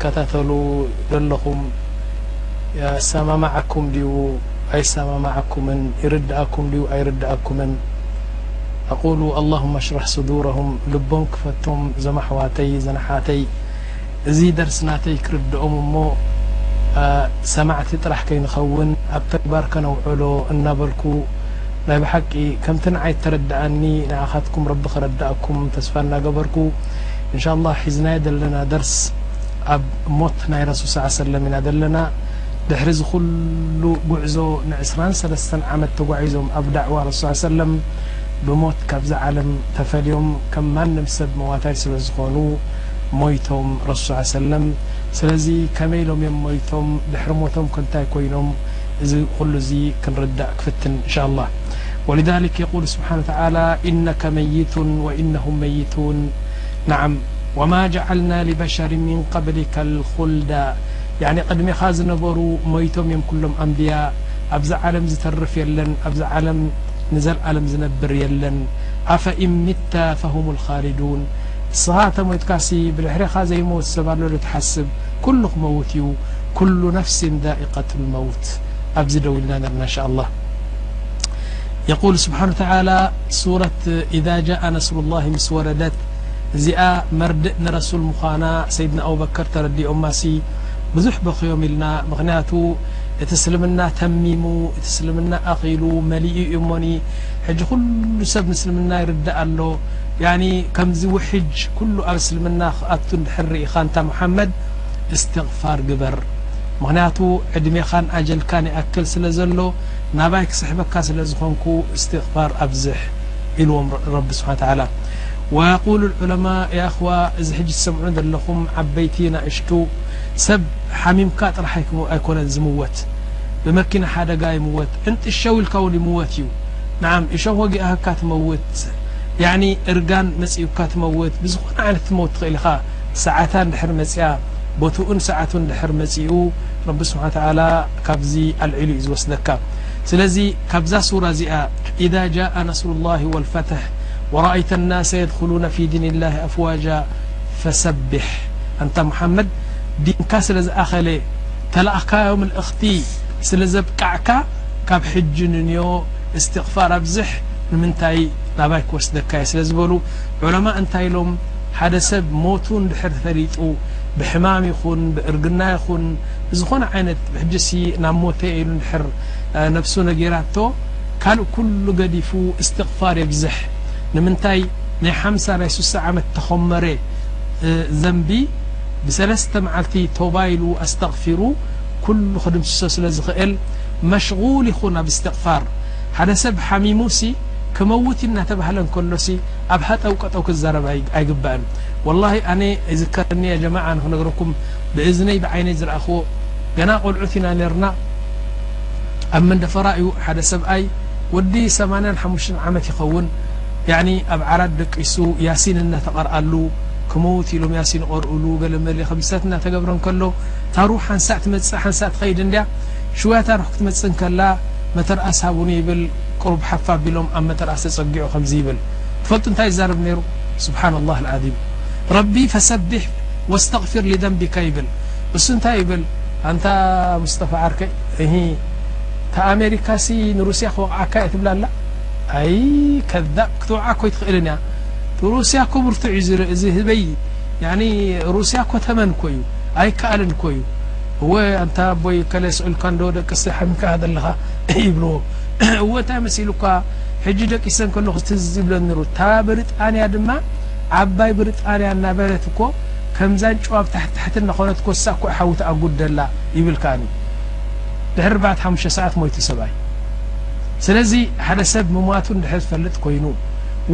ትከታተሉ ደለኹም ያሳማማዓኩም ድዩ ኣይሳማማዓኩምን ይርድኣኩም ድዩ ኣይርድኣኩምን ኣቁሉ ኣላሁመ ሽራሕ ሱዱረሁም ልቦም ክፈቶም ዘም ኣሕዋተይ ዘን ኣሓተይ እዚ ደርሲ ናተይ ክርድኦም እሞ ሰማዕቲ ጥራሕ ከይንኸውን ኣብ ተግባር ከነውዕሎ እናበልኩ ናይ ብሓቂ ከምቲ ንዓይ እተረድኣኒ ንዓኻትኩም ረቢ ከረድኣኩም ተስፋ እናገበርኩ እንሻላህ ሒዝናዮ ዘለና ደርስ ኣብ ሞት ናይ ረሱል ስ ሰለም ኢና ዘለና ድሕሪ እዚ ኩሉ ጉዕዞ ን ዕስራን ሰለስተን ዓመት ተጓዒዞም ኣብ ዳዕዋ ረሱል ስ ሰለም ብሞት ካብዛ ዓለም ተፈልዮም ከም ማንም ሰብ መዋታይ ስለ ዝኾኑ ሞይቶም ረሱል ስ ሰለም ስለዚ ከመይ ኢሎም እዮም ሞይቶም ድሕሪ ሞቶም ከ እንታይ ኮይኖም እዚ ኩሉ እዚ ክንርዳእ ክፍትን እንሻላህ ወሊዛሊክ የቁሉ ስብሓን ወተዓላ ኢነከ መይቱን ወኢነሁም መይቱን ናዓም ወማ ጀዓልና ሊበሸሪ ሚን ቀብሊከ ልኹልዳ ያኒ ቅድሜኻ ዝነበሩ ሞይቶም እዮም ኩሎም ኣንብያ ኣብዚ ዓለም ዝተርፍ የለን ኣብዚ ዓለም ንዘልኣለም ዝነብር የለን ኣፈ ኢን ሚተ ፈሁም ልኻሊዱን ንስኻ እንተሞይትካሲ ብድሕሬኻ ዘይመውት ሰብ ኣሎ ዶ ትሓስብ ኩሉ ክመውት እዩ ኩሉ ነፍሲን ዛኢቀት ልመውት ኣብዚ ደው ኢልና ንርና እንሻ ኣላህ የል ስብሓ ላ ሱረት ኢዛ ጃء ነስሩ ላه ምስ ወረደት እዚኣ መርድእ ንረሱል ምዃና ሰይድና ኣብበከር ተረዲኦማ ሲ ብዙሕ በክዮም ኢልና ምክንያቱ እቲ እስልምና ተሚሙ እቲ እስልምና ኣኺሉ መሊኡ እዩ እሞኒ ሕጂ ኩሉ ሰብ ምስልምና ይርዳእ ኣሎ ከምዚ ውሕጅ ኩሉ ኣብ እስልምና ክኣቱ ድሕር ርኢኻ ንታ መሓመድ እስትግፋር ግበር ምክንያቱ ዕድሜካን ኣጀልካን ይኣክል ስለ ዘሎ ናባይ ክስሕበካ ስለ ዝኮንኩ እስትግፋር ኣብዝሕ ኢልዎም ረቢ ስብሓን ወተዓላ ወየቁሉ ልዑለማ የእኽዋ እዚ ሕጂ ትሰምዑኒ ዘለኩም ዓበይቲ ናእሽቱ ሰብ ሓሚምካ ጥራሕ ኣይኮነን ዝምወት ብመኪና ሓደጋ ይምወት እንጥሸው ኢልካ እውን ይምወት እዩ ንዓም እሾክ ወጊኣህካ ትመውት ያኒ እርጋን መፂኡካ ትመውት ብዝኮነ ዓይነት ክትመውት ትክእል ኢካ ሰዓታ እንድሕር መጺኣ ቦትኡን ሰዓቱን እንድሕር መጺኡ ረቢ ስብሓን ወተዓላ ካብዚ ኣልዒሉ እዩ ዝወስደካ ስለዚ ካብዛ ሱራ እዚኣ ኢዛ ጃኣ ነስሩ ላሂ ወልፈትሕ ወረኣይተ ናሰ የድኹሉነ ፊ ዲን ላሂ ኣፍዋጃ ፈሰብሕ ኣንታ ሙሓመድ ዲንካ ስለ ዝኣኸለ ተላኣኽካዮ ምልእኽቲ ስለ ዘብቃዕካ ካብ ሕጂ ንንዮ እስትቕፋር ኣብዝሕ ንምንታይ ናባይ ክወስደካ እየ ስለ ዝበሉ ዑለማእ እንታይ ኢሎም ሓደ ሰብ ሞቱ እንድሕር ተፈሊጡ ብሕማም ይኹን ብእርግና ይኹን ብዝኾነ ዓይነት ሕጂሲ ናብ ሞተ ኢሉ እንድሕር ነብሱ ነጊራቶ ካልእ ኩሉ ገዲፉ እስትቕፋር የብዝሕ ንምንታይ ናይ ሓምሳ ናይ ሱሳ ዓመት ተኾመረ ዘንቢ ብሰለስተ መዓልቲ ቶባ ኢሉ ኣስተቕፊሩ ኩሉ ክድምስሶ ስለ ዝኽእል መሽጉል ይኹን ኣብ እስትቕፋር ሓደ ሰብ ሓሚሙሲ ክመውት እዩ እናተባህለ እንከሎሲ ኣብ ሃጠው ቀጠው ክዛረብ ኣይግባእን ወላሂ ኣነ ይዝከረኒ ያ ጀማዓ ንክነግረኩም ብእዝነይ ብዓይነይ ዝረኣክዎ ገና ቆልዑት ኢና ነርና ኣብ መንደፈራ እዩ ሓደ ሰብኣይ ወዲ ሰማንያን ሓሙሽተን ዓመት ይኸውን ያኒ ኣብ ዓራት ደቂሱ ያሲን እናተቐርኣሉ ክመውት ኢሎም ያሲን ይቐርኡሉ ገለ መለ ከምዚታት እናተገብረ እንከሎ እታ ሩሕ ሓንሳእ ትመፅእ ሓንሳእ ትኸይድ እንድያ ሽውያታ ሩሕ ክትመፅእ እንከላ መተርኣስ ሃቡኒ ይብል ቁሩብ ሓፍ ኣቢሎም ኣብ መተርኣስ ተጸጊዑ ከምዚ ይብል ትፈልጡ እንታይ ይዛረብ ነይሩ ስብሓን ኣላህ ኣልዓዚም ረቢ ፈሰቢሕ ወስተግፊር ሊዘንቢካ ይብል እሱ እንታይ ይብል ኣንታ ሙስጠፋ ዓርከይ እሂ እታ ኣሜሪካሲ ንሩስያ ክወቕዓካ እየ ትብላ ኣላ ኣይ ከዛብ ክትወቕዓ እኮ ኣይትኽእልን እያ ሩስያ እኮ ብርቱዕ እዩ ዝርኢ እዚ ህበይ ያኒ ሩስያ እኮ ተመን እኮ እዩ ኣይከኣልን እኮ እዩ እወ ኣንታ ኣቦይ ከለ ስእልካ እንዶ ደቅሲ ሓሚምካ ዘለኻ ይብልዎ እወ ታይ መሲሉካ ሕጂ ደቂሰ ከለኩስ ትዝ ዝብለኒ ሩታ ብርጣንያ ድማ ዓባይ ብርጣንያ እናበለት እኮ ከምዚ ኣንጭዋ ብታሕቲ ታሕቲ እናኮነት ኮሳ እኮ ሓዊ ትኣጉደላ ይብል ከኣ ድሕሪ ኣርባዕተ ሓሙሽተ ሰዓት ሞይቱ ሰብኣይ ስለዚ ሓደ ሰብ ምሟቱ እንድሕር ዝፈልጥ ኮይኑ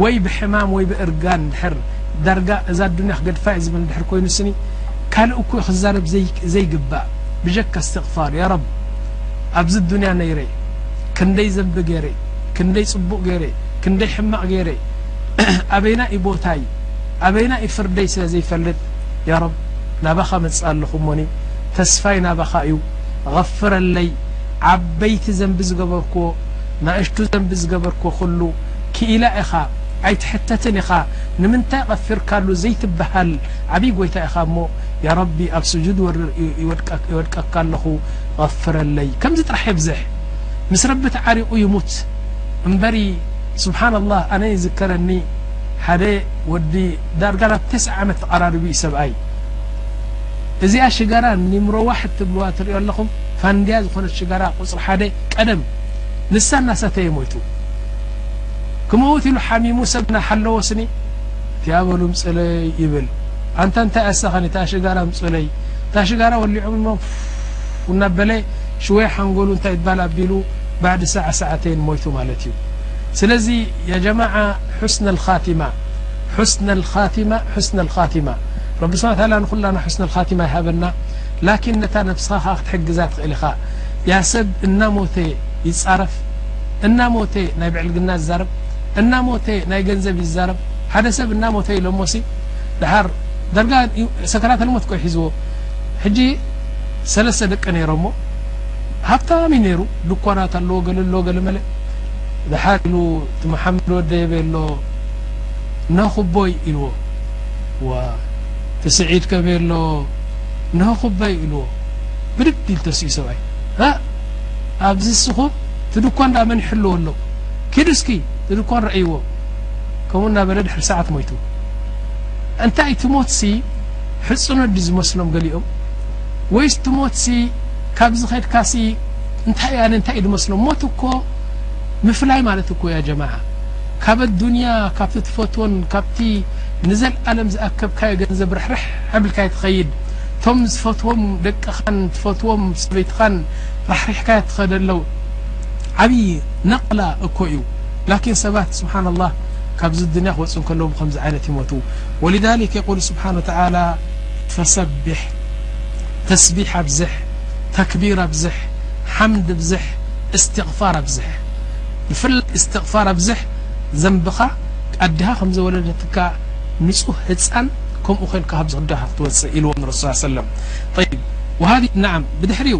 ወይ ብሕማም ወይ ብእርጋን እንድሕር ዳርጋ እዛ ኣዱኒያ ክገድፋ እዩ ዝብል እንድሕር ኮይኑ ስኒ ካልእ እኮ ክዛረብ ዘይግባእ ብጀካ እስትቕፋር ያ ረብ ኣብዚ ዱንያ ነይረ ክንደይ ዘንቢ ገይረ ክንደይ ጽቡቅ ገይረ ክንደይ ሕማቅ ገይረ ኣበይና እዩ ቦታይ ኣበይና እዩ ፍርደይ ስለ ዘይፈልጥ ያ ረብ ናባኻ መጽእ ኣለኹ እሞኒ ተስፋይ ናባኻ እዩ غፍረለይ ዓበይቲ ዘንቢ ዝገበርክዎ ናእሽቱ ዘንቢ ዝገበርክዎ ኩሉ ክኢላ ኢኻ ኣይትሕተትን ኢኻ ንምንታይ ቀፊርካሉ ዘይትበሃል ዓብይ ጎይታ ኢኻ እሞ ያረቢ ኣብ ስጁድ ይወድቀካ ኣለኹ ቐፍረለይ ከምዚ ጥራሕ የብዝሕ ምስ ረቢ ተዓሪቁ ይሙት እምበሪ ስብሓንላህ ኣነ ይዝከረኒ ሓደ ወዲ ዳርጋ ናብ ተስዓ ዓመት ተቓራሪቡ እዩ ሰብኣይ እዚኣ ሽጋራ ኒምሮዋሕ እትብልዋ ትሪኦ ኣለኹም ፋንድያ ዝኾነት ሽጋራ ቁፅሪ ሓደ ቀደም ንሳ እናሰተየ ሞይቱ ክመውት ኢሉ ሓሚሙ ሰብ እናሓለዎ ስኒ እቲኣ በሉ ምጹለይ ይብል ኣንታ እንታይ ኣሳኸን እቲኣ ሽጋራ ምጹለይ እታ ሽጋራ ወሊዑ እሞ ፉፍፍፍ እናበለ ሽወያ ሓንጎሉ እንታይ ባል ኣቢሉ ባዕዲ ሳዓ ሳዓተይን ሞይቱ ማለት እዩ ስለዚ ያጀማዓ ሑስነ ልካቲማ ሑስነ ልካቲማ ሑስነ ልካቲማ ረቢ ስብሓን ታላ ንኩላና ሑስነ ልካቲማ ይሃበና ላኪን ነታ ነብስኻ ከዓ ክትሕግዛ ትኽእል ኢኻ ያ ሰብ እናሞተ ይፃረፍ እናሞተ ናይ ብዕልግና ዝዛረብ እናሞተ ናይ ገንዘብ ይዛረብ ሓደ ሰብ እናሞተ ኢሎሞሲ ደሓር ዳርጋ ሰከራተ ልሞት እኮ እዩ ሒዝዎ ሕጂ ሰለስተ ደቂ ነይሮሞ ሃብታም እዩ ነይሩ ድኳናት ኣለዎ ገለ ኣለዎ ገለ መለ ደሓር ኢሉ እቲ መሓመድ ወደየ ቤሎ እንሆ ኩቦይ ኢልዎ ዋ እቲ ስዒድ ከ ቤሎ እንሆ ኩበይ ኢልዎ ብድድ ኢሉ ተሲኡ ሰብኣይ ሃእ ኣብዚ ንስኹም እቲ ድኳን ደኣ መን ይሕልዎ ኣሎ ኪዱ እስኪ ንድኳን ረኣይዎ ከምኡ እናበለ ድሕሪ ሰዓት ሞይቱ። እንታይ እቲ ሞትሲ ሕጽኖት ድዩ ዝመስሎም ገሊኦም ወይስ እቲ ሞትሲ ካብዚ ከድካሲ እንታይ ኣነ እንታይ እዩ ድመስሎም ሞት እኮ ምፍላይ ማለት እኮ ያ ጀማዓ ካብ ኣዱንያ ካብቲ ትፈትዎን ካብቲ ንዘልኣለም ዝኣከብካዮ ገንዘብ ርሕርሕ ኣቢልካዮ ትኸይድ እቶም ዝፈትዎም ደቅኻን ትፈትዎም ሰበይትኻን ራሕሪሕካያ ትኸደለው ዓብዪ ነቅላ እኮ እዩ ላኪን ሰባት ስብሓን ኣላህ ካብዚ ዱንያ ክወፁ እንከለዉ ብከምዚ ዓይነት ይሞቱ ወሊዛሊክ የቁል ስብሓን ወተዓላ ፈሰቢሕ ተስቢሕ ኣብዝሕ ተክቢር ኣብዝሕ ሓምድ ኣብዝሕ እስትቕፋር ኣብዝሕ ብፍላይ እስትቕፋር ኣብዝሕ ዘንብኻ ኣድሃ ከም ዘወለደትካ ንፁህ ህፃን ከምኡ ኮንካ ካብዚ ክዳካ ክትወፅእ ኢልዎም ንረሱል ሰለም ጠይብ ወሃቢ ናዓም ብድሕሪኡ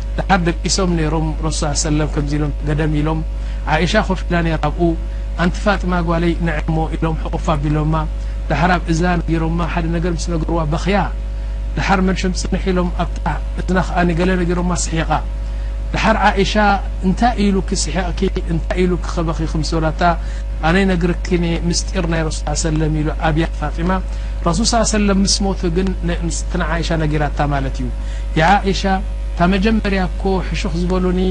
ደሓር ደቂሶም ነይሮም ረሱል ሰለላሁ ዓለይሂ ወሰለም ከምዚ ኢሎም ገደም ኢሎም ዓኢሻ ኮፍ ኢላ ነይራ ኣብኡ ኣንቲ ፋጥማ ጓለይ ንዒ እሞ ኢሎም ሕቑፍ ኣቢሎማ ደሓር ኣብ እዝና ነጊሮማ ሓደ ነገር ምስ ነገርዋ በኽያ ደሓር መን ሽም ጽንሕ ኢሎም ኣብታ እዝና ከኣ ገለ ነጊሮማ ስሒቓ ደሓር ዓኢሻ እንታይ ኢሉኪ ስሒቕኪ እንታይ ኢሉኪ ከ በኺኺ ምስ በላታ ኣነ ይነግርኪ እኔ ምስጢር ናይ ረሱል ሰለላሁ ዓለይሂ ወሰለም ኢሉ ኣብያ ፋጢማ ረሱል ሰለላሁ ዓለይሂ ወሰለም ምስ ሞቱ ግን እቲ ንዓኢሻ ነጊራታ ማለት እዩ ያኣኢሻ እታ መጀመርያ እኮ ሕሹኽ ዝበሉኒ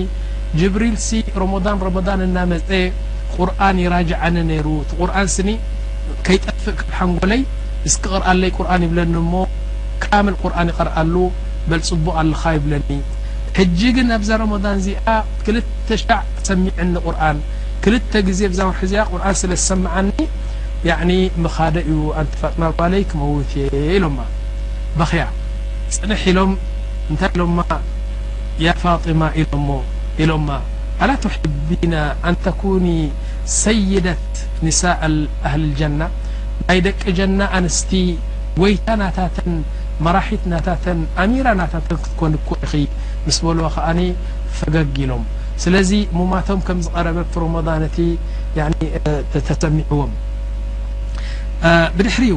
ጅብሪል ሲ ሮሞዳን ሮሞዳን እናመጸ ቁርኣን ይራጅዓኒ ነይሩ እቲ ቁርኣን ስኒ ከይጠፍእ ካብ ሓንጎለይ እስኪ ቅርኣለይ ቁርኣን ይብለኒ እሞ ካምል ቁርኣን ይቀርኣሉ በል ጽቡቅ ኣለኻ ይብለኒ ሕጂ ግን ኣብዛ ሮሞዳን እዚኣ ክልተ ሻዕ ኣሰሚዕኒ ቁርኣን ክልተ ግዜ ኣብዛ ወርሒ እዚኣ ቁርኣን ስለ ዝሰመዓኒ ያኒ ምኻደ እዩ ኣንቲ ፋጥማ ጓለይ ክመውት እየ ኢሎማ በኽያ ጽንሕ ኢሎም እንታይ ኢሎማ ያ ፋጢማ ኢሎሞ ኢሎማ ኣላ ቱሒቢና ኣን ተኩኒ ሰይደት ኒሳእ ኣህሊ ልጀና ናይ ደቂ ጀና ኣንስቲ ጎይታ ናታተን መራሒት ናታተን ኣሚራ ናታተን ክትኮኒ እኮ ኢኺ ምስ በልዋ ከኣ ፈገግ ኢሎም ስለዚ ሙማቶም ከም ዝቀረበ ፕሮሞዳን እቲ ተሰሚዕዎም ብድሕሪኡ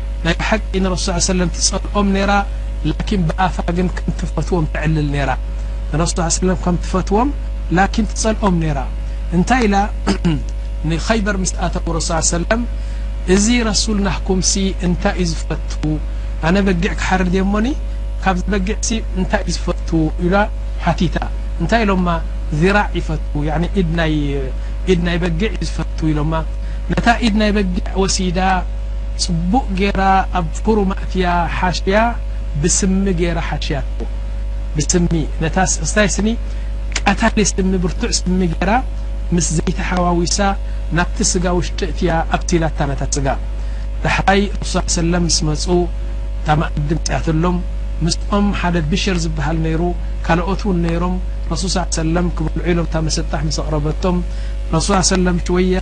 ናይ ብሓቂ ንረሱል ስ ሰለም ትጸልኦም ነራ ላኪን ብኣፋ ግን ከም ትፈትዎም ተዕልል ነራ ንረሱል ስ ሰለም ከም ትፈትዎም ላኪን ትጸልኦም ነራ እንታይ ኢላ ንኸይበር ምስ ኣተው ረሱ ስ ሰለም እዚ ረሱል ናህኩምሲ እንታይ እዩ ዝፈቱ ኣነ በጊዕ ክሓርድ እየ እሞኒ ካብዚ በጊዕሲ እንታይ እዩ ዝፈቱ ኢላ ሓቲታ እንታይ ኢሎማ ዚራዕ ይፈቱ ኢድ ናይ በጊዕ እዩ ዝፈቱ ኢሎማ ነታ ኢድ ናይ በጊዕ ወሲዳ ጽቡቅ ጌራ ኣብ ፉሩም ኣእትያ ሓሽያ ብስሚ ጌራ ሓሽያቶ ብስሚ ነታ ስስታይ ስኒ ቀታሊ ስሚ ብርቱዕ ስሚ ጌራ ምስ ዘይቲ ሓዋዊሳ ናብቲ ስጋ ውሽጢ እእትያ ኣብሲላታ ነታ ስጋ ዳሕራይ ረሱል ስ ሰለም ምስ መጹ እታ መኣዲ ምጽኣትሎም ምስኦም ሓደ ብሽር ዝብሃል ነይሩ ካሎኦት ውን ነይሮም ረሱል ስ ሰለም ክበልዑ ኢሎም እታ መሰጣሕ ምስ ኣቅረበቶም ረሱል ስ ሰለም ሽወያ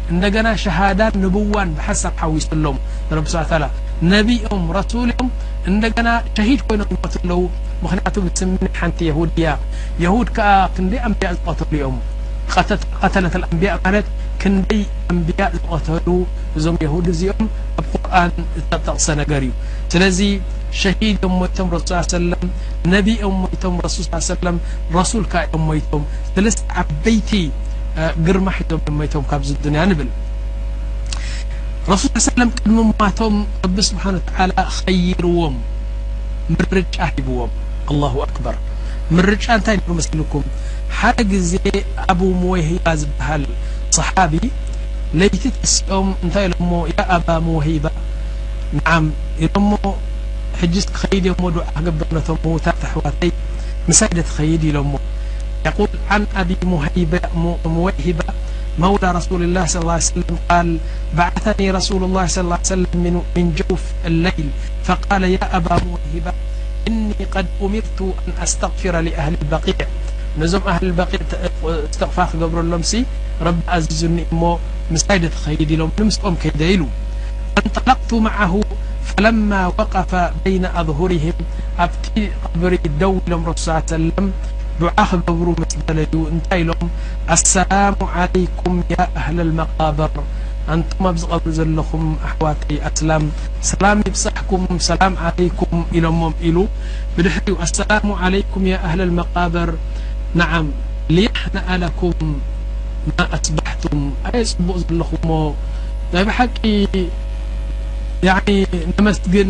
እንደገና ሸሃዳን ንቡዋን ብሓንሳብ ሓዊስሎም ረቢ ስብሓን ወተዓላ ነቢ እዮም ረሱል እዮም እንደገና ሸሂድ ኮይኖም ይሞቱ ኣለዉ ምክንያቱ ብስሚ ናይ ሓንቲ የሁድ እያ የሁድ ከዓ ክንደይ ኣንቢያ ዝቐተሉ እዮም ቀተለት ኣልኣንቢያ ማለት ክንደይ ኣንቢያ ዝቐተሉ እዞም የሁድ እዚኦም ኣብ ቁርኣን ዝተጠቕሰ ነገር እዩ ስለዚ ሸሂድ እዮም ሞይቶም ረሱል ሰለም ነቢ እዮም ሞይቶም ረሱል ሰለም ረሱል ከዓ እዮም ሞይቶም ሰለስተ ዓበይቲ ግርማ ሒዞም እዮም መይቶም ካብዚ ዱንያ ንብል ረሱል ስ ሰለም ቅድሚ ሟቶም ረቢ ስብሓን ወተዓላ ኸይርዎም ምርጫ ሂብዎም ኣላሁ ኣክበር ምርጫ እንታይ ነይሩ መስልኩም ሓደ ግዜ ኣቡ ሙወሂባ ዝበሃል ሰሓቢ ለይቲ ተሲኦም እንታይ ኢሎሞ ያ ኣባ ሙወሂባ ንዓም ኢሎሞ ሕጂስ ክኸይድ እየሞ ዱዓ ክገብር ነቶም ምዉታት ኣሕዋተይ ምሳይ ዶ ትኸይድ ኢሎሞ يقول عن أبي مويهبة مولى رسول الله صىى الله عيه وسلم قال بعثني رسول الله صى اللهي وسلم من جوف الليل فقال يا أبا مويهبة إني قد أمرت أن أستغفر لأهل البقيع نزم اهل البقيع استغفى قبر لهم سي رب عزيز ني م مسايد تخيد لم نمسقم كيدل انطلقت معه فلما وقف بين أظهرهم ابتي ኣብቲ ቐብሪ ደው ኢሎም ረሱል ሰለላሁ ዓለይሂ ወሰለም ዱዓ ክገብሩ ምስ ደለዩ እንታይ ኢሎም ኣሰላሙ ዓለይኩም ያ ኣህለል መቓብር ኣንቱም ኣብዚ ቐብሪ ዘለኹም ኣሕዋተይ ኣስላም ሰላም ይብጻሕኩም ሰላም ዓለይኩም ኢሎሞም ኢሉ ብድሕሪኡ ኣሰላሙ ዓለይኩም ያ ኣህለል መቓብር ነዓም ልየሕነኣ ለኩም ማ ኣስባሕቱም ኣየ ጽቡቕ ዘለኹሞ ናይ ብሓቂ ያዕኒ ነመስግን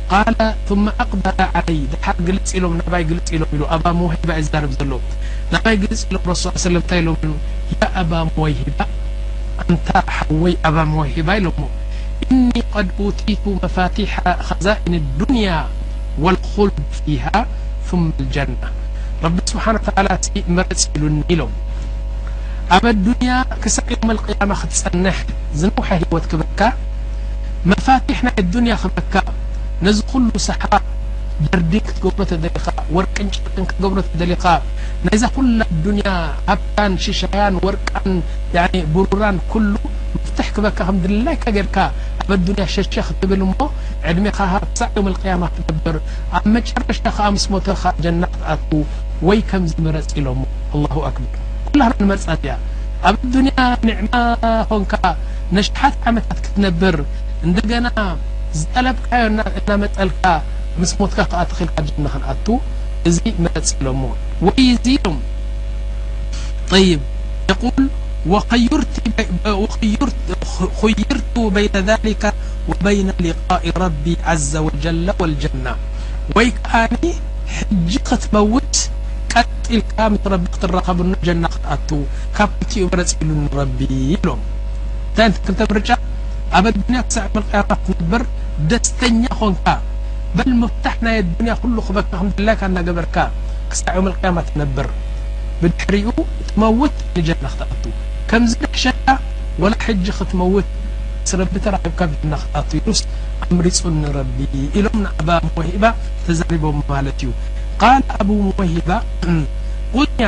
ቃለ ثመ ኣቅበለ ዓለይ ደሓር ግልፅ ኢሎም ናባይ ግልፅ ኢሎም ኢሉ ኣባ ሙወይሂባ እዩ ዝዛረብ ዘሎ ናባይ ግልፅ ኢሎም ረሱል ስ ሰለም እንታይ ኢሎም ኢሉ ያ ኣባ ሙወይሂባ ኣንታ ሓወይ ኣባ ሙወይሂባ ኢሎሞ እኒ ቀድ ኡቲቱ መፋቲሐ ኸዛኢኒ ዱንያ ወልኹልድ ፊሃ ثመ ኣልጀና ረቢ ስብሓን ወተዓላ ሲ ምረፅ ኢሉኒ ኢሎም ኣብ ኣዱንያ ክሳዕ የውመል ቅያማ ክትፀንሕ ዝነውሐ ህይወት ክበካ መፋቲሕ ናይ ኣዱንያ ክበካ ነዚ ኩሉ ሳሕራ ጀርዲን ክትገብሮ ተደሊካ ወርቅን ጨርቅን ክትገብሮ ተደሊካ ናይዛ ኩላ ኣዱንያ ሃብታን ሽሻያን ወርቃን ያኒ ብሩራን ኩሉ መፍትሕ ክበካ ከም ድላይካ ገርካ ኣብ ኣዱንያ ሸሸ ክትብል እሞ ዕድሜካ ሃብ ክሳዕ ዮም ኣልቅያማ ክትነብር ኣብ መጨረሽታ ከኣ ምስ ሞተካ ጀና ክትኣቱ ወይ ከምዚ ምረጽ ኢሎሞ ኣላሁ ኣክበር ኩላህና ንመርጻ እዚኣ ኣብ ኣዱንያ ኒዕማ ኮንካ ነሽሓት ዓመታት ክትነብር እንደገና ዝጠለብካዮ እናመጠልካ ምስ ሞትካ ክኣ ተኺልካ ጀና ክንኣቱ እዚ ምረጽ ኢሎሞ ወይ እዚ ኢሎም ጠይብ የቁል ወኹይርቱ በይነ ዛሊከ ወበይነ ሊቃኢ ረቢ ዓዘ ወጀለ ወልጀና ወይ ክኣ ሕጂ ክትመውት ቀጥ ኢልካ ምስ ረቢ ክትራኸብኖ ጀና ክትኣቱ ካብ ክልቲኡ ምረጽ ኢሉኒ ረቢ ኢሎም እንታይ እየን ክልተ ምርጫ ኣብ ኣዱንያ ክሳዕ የውመል ቅያማ ክትነብር ደስተኛ ኾንካ በል ምፍታሕ ናይ ኣዱንያ ኩሉ ክበካ ከም ድላይካ እናገበርካ ክሳዕ የውመል ቅያማ ትነብር ብድሕሪኡ ትመውት ንጀና ክትኣቱ ከምዚ ደሕሸካ ወላ ሕጂ ክትመውት ምስ ረቢ ተራኺብካ ኣብ ጀና ክትኣቱ ኢሉስ ኣምሪጹኒ ረቢ ኢሎም ንኣባ ሙወሂባ ተዛሪቦም ማለት እዩ ቃል ኣቡ ሙወሂባ ቁንያ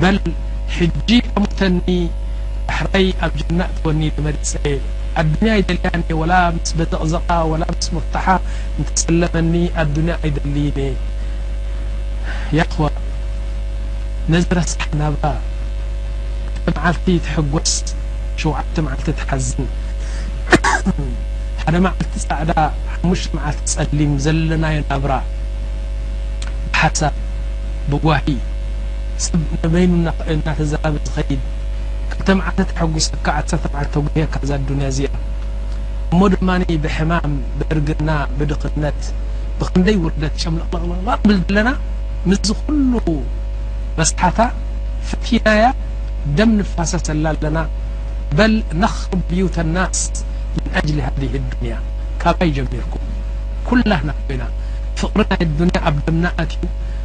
በል ሕጂ ኣሙተኒ ዳሕራይ ኣብ ጀና እትወኒ ኢለ መሪጸ ኣዱንያ ኣይደልያን ኢየ ወላ ምስ በዘቅዘቃ ወላ ምስ ምፍታሓ እንተሰለመኒ ኣዱንያ ኣይደልይን ኢየ ያእኽዋ ነዚ ረሳሕ ናብራ ክልተ መዓልቲ ትሕጎስ ሸውዓተ መዓልቲ ትሓዝን ሓደ መዓልቲ ጻዕዳ ሓሙሽተ መዓልቲ ጸሊም ዘለናዮ ናብራ ብሓሳብ ብጓሂ ጽቡቕ በይኑ እናተዛረበ ዝኸይድ ክልተ መዓልቲ ተሐጒሰካ ዓሰርተ መዓልቲ ተጒህየካ እዛ ኣዱንያ እዚኣ እሞ ድማ ብሕማም ብእርግና ብድኽነት ብኽንደይ ውርደት ጨምለቕለቕለቕለቕ ንብል ዘለና ምስዚ ኩሉ ረስሓታ ፈቲናያ ደም ንፋሰሰላ ኣለና በል ነኽርብ ብዩተ ናስ ምን ኣጅሊ ሃዚህ ዱንያ ካባይ ጀሚርኩም ኩላህና ኮይና ፍቕሪ ናይ ኣዱንያ ኣብ ደምና ኣትዩ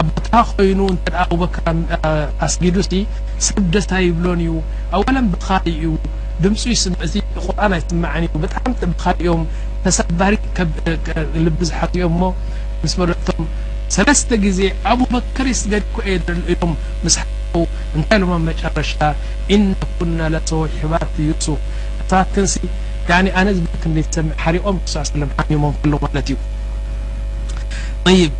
ኣብ ቦትኻ ኮይኑ እንተ ኣቡበከር ኣስጊዱሲ ሰብ ደስ ኣይብሎን እዩ ኣወለን በኻሪ እዩ ድምጹ ይስማዕ እቲ ቁርኣን ኣይስማዕን እዩ በጣዕሚ በኻሪ እዮም ተሰባሪ ልቢ ዝሓዙ እዮም እሞ ምስ በለቶም ሰለስተ ግዜ ኣቡበከር ይስገድ እኮ እየ ኢሎም ምስ ሓቁ እንታይ ኢሎም ኣብ መጨረሻ ኢነኩና ለሰዋሒባት ዩሱፍ ንሳትክንሲ ያኒ ኣነ ዝበልክን ዘይትሰምዕ ሓሪቆም ሱሳ ሰለም ሓሚሞም ከለው ማለት እዩ طيب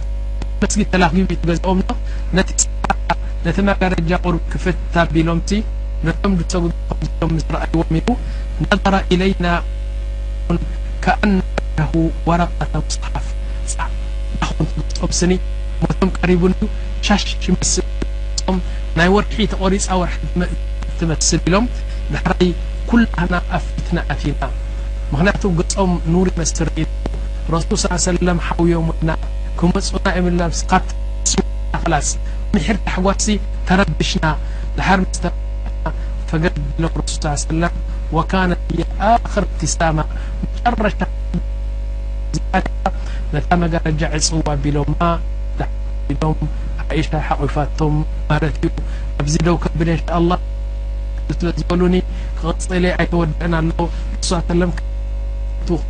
ኣብ መስጊድ ተላኺቡ ይተገዝኦም'ሎ፣ ነቲ ሳዕታ ነቲ መጋረጃ ቁሩብ ክፍት ኣቢሎምሲ ነቶም ዝሰግዱ ከምዘለዉ ምስ ረኣይዎም ኢሉ ነዘረ ኢለይና ን ከኣነዐንደሁ ወረቀተ ሙስሓፍ ጻዕዳ ክዳኾን ተገዝጦምስኒ ሞቶም ቀሪቡን'ዩ ሻሽ ይመስል ኢሉ ገሊጾም ናይ ወርሒ ተቆሪጻ ወርሒ ትመስል ኢሎም ዳሕራይ ኩላህና ኣብ ፈትና ኣቲና ምኽንያቱ ገጾም ኑር ይመስል ርኢናዮ ረሱል ሰለላሁ ዓለይሂ ወሰለም ሓውዮሙና ክመጹና ኢዮም ኢልና ንስኻ ትስምዓካ ኸላስ ምሒር ታሕጓስሲ ተረብሽና ድሓር ምስ ተመለስና ፈገግ ኢሎም ረሱል ሰለላሁ ዓለይሂ ወሰለም ወካነት ህየ ኣኽር እብትሳማ መጨረሻ ፈገግታ ነታ መጋረጃ ዕጽው ኣቢሎማ ድሓር ወሪዶም ዓኢሻ ሓቚፋቶም ማለት ኢዩ ኣብዚ ደው ከብል እየ እንሻኣላህ ክልተ ክልተ ስለ ዝበሉኒ ክቕጽል እየ ኣይተወድእን ኣሎ ረሱል ሰለላሁ ዓለይሂ ወሰለም ካብ ዝፈትውኹም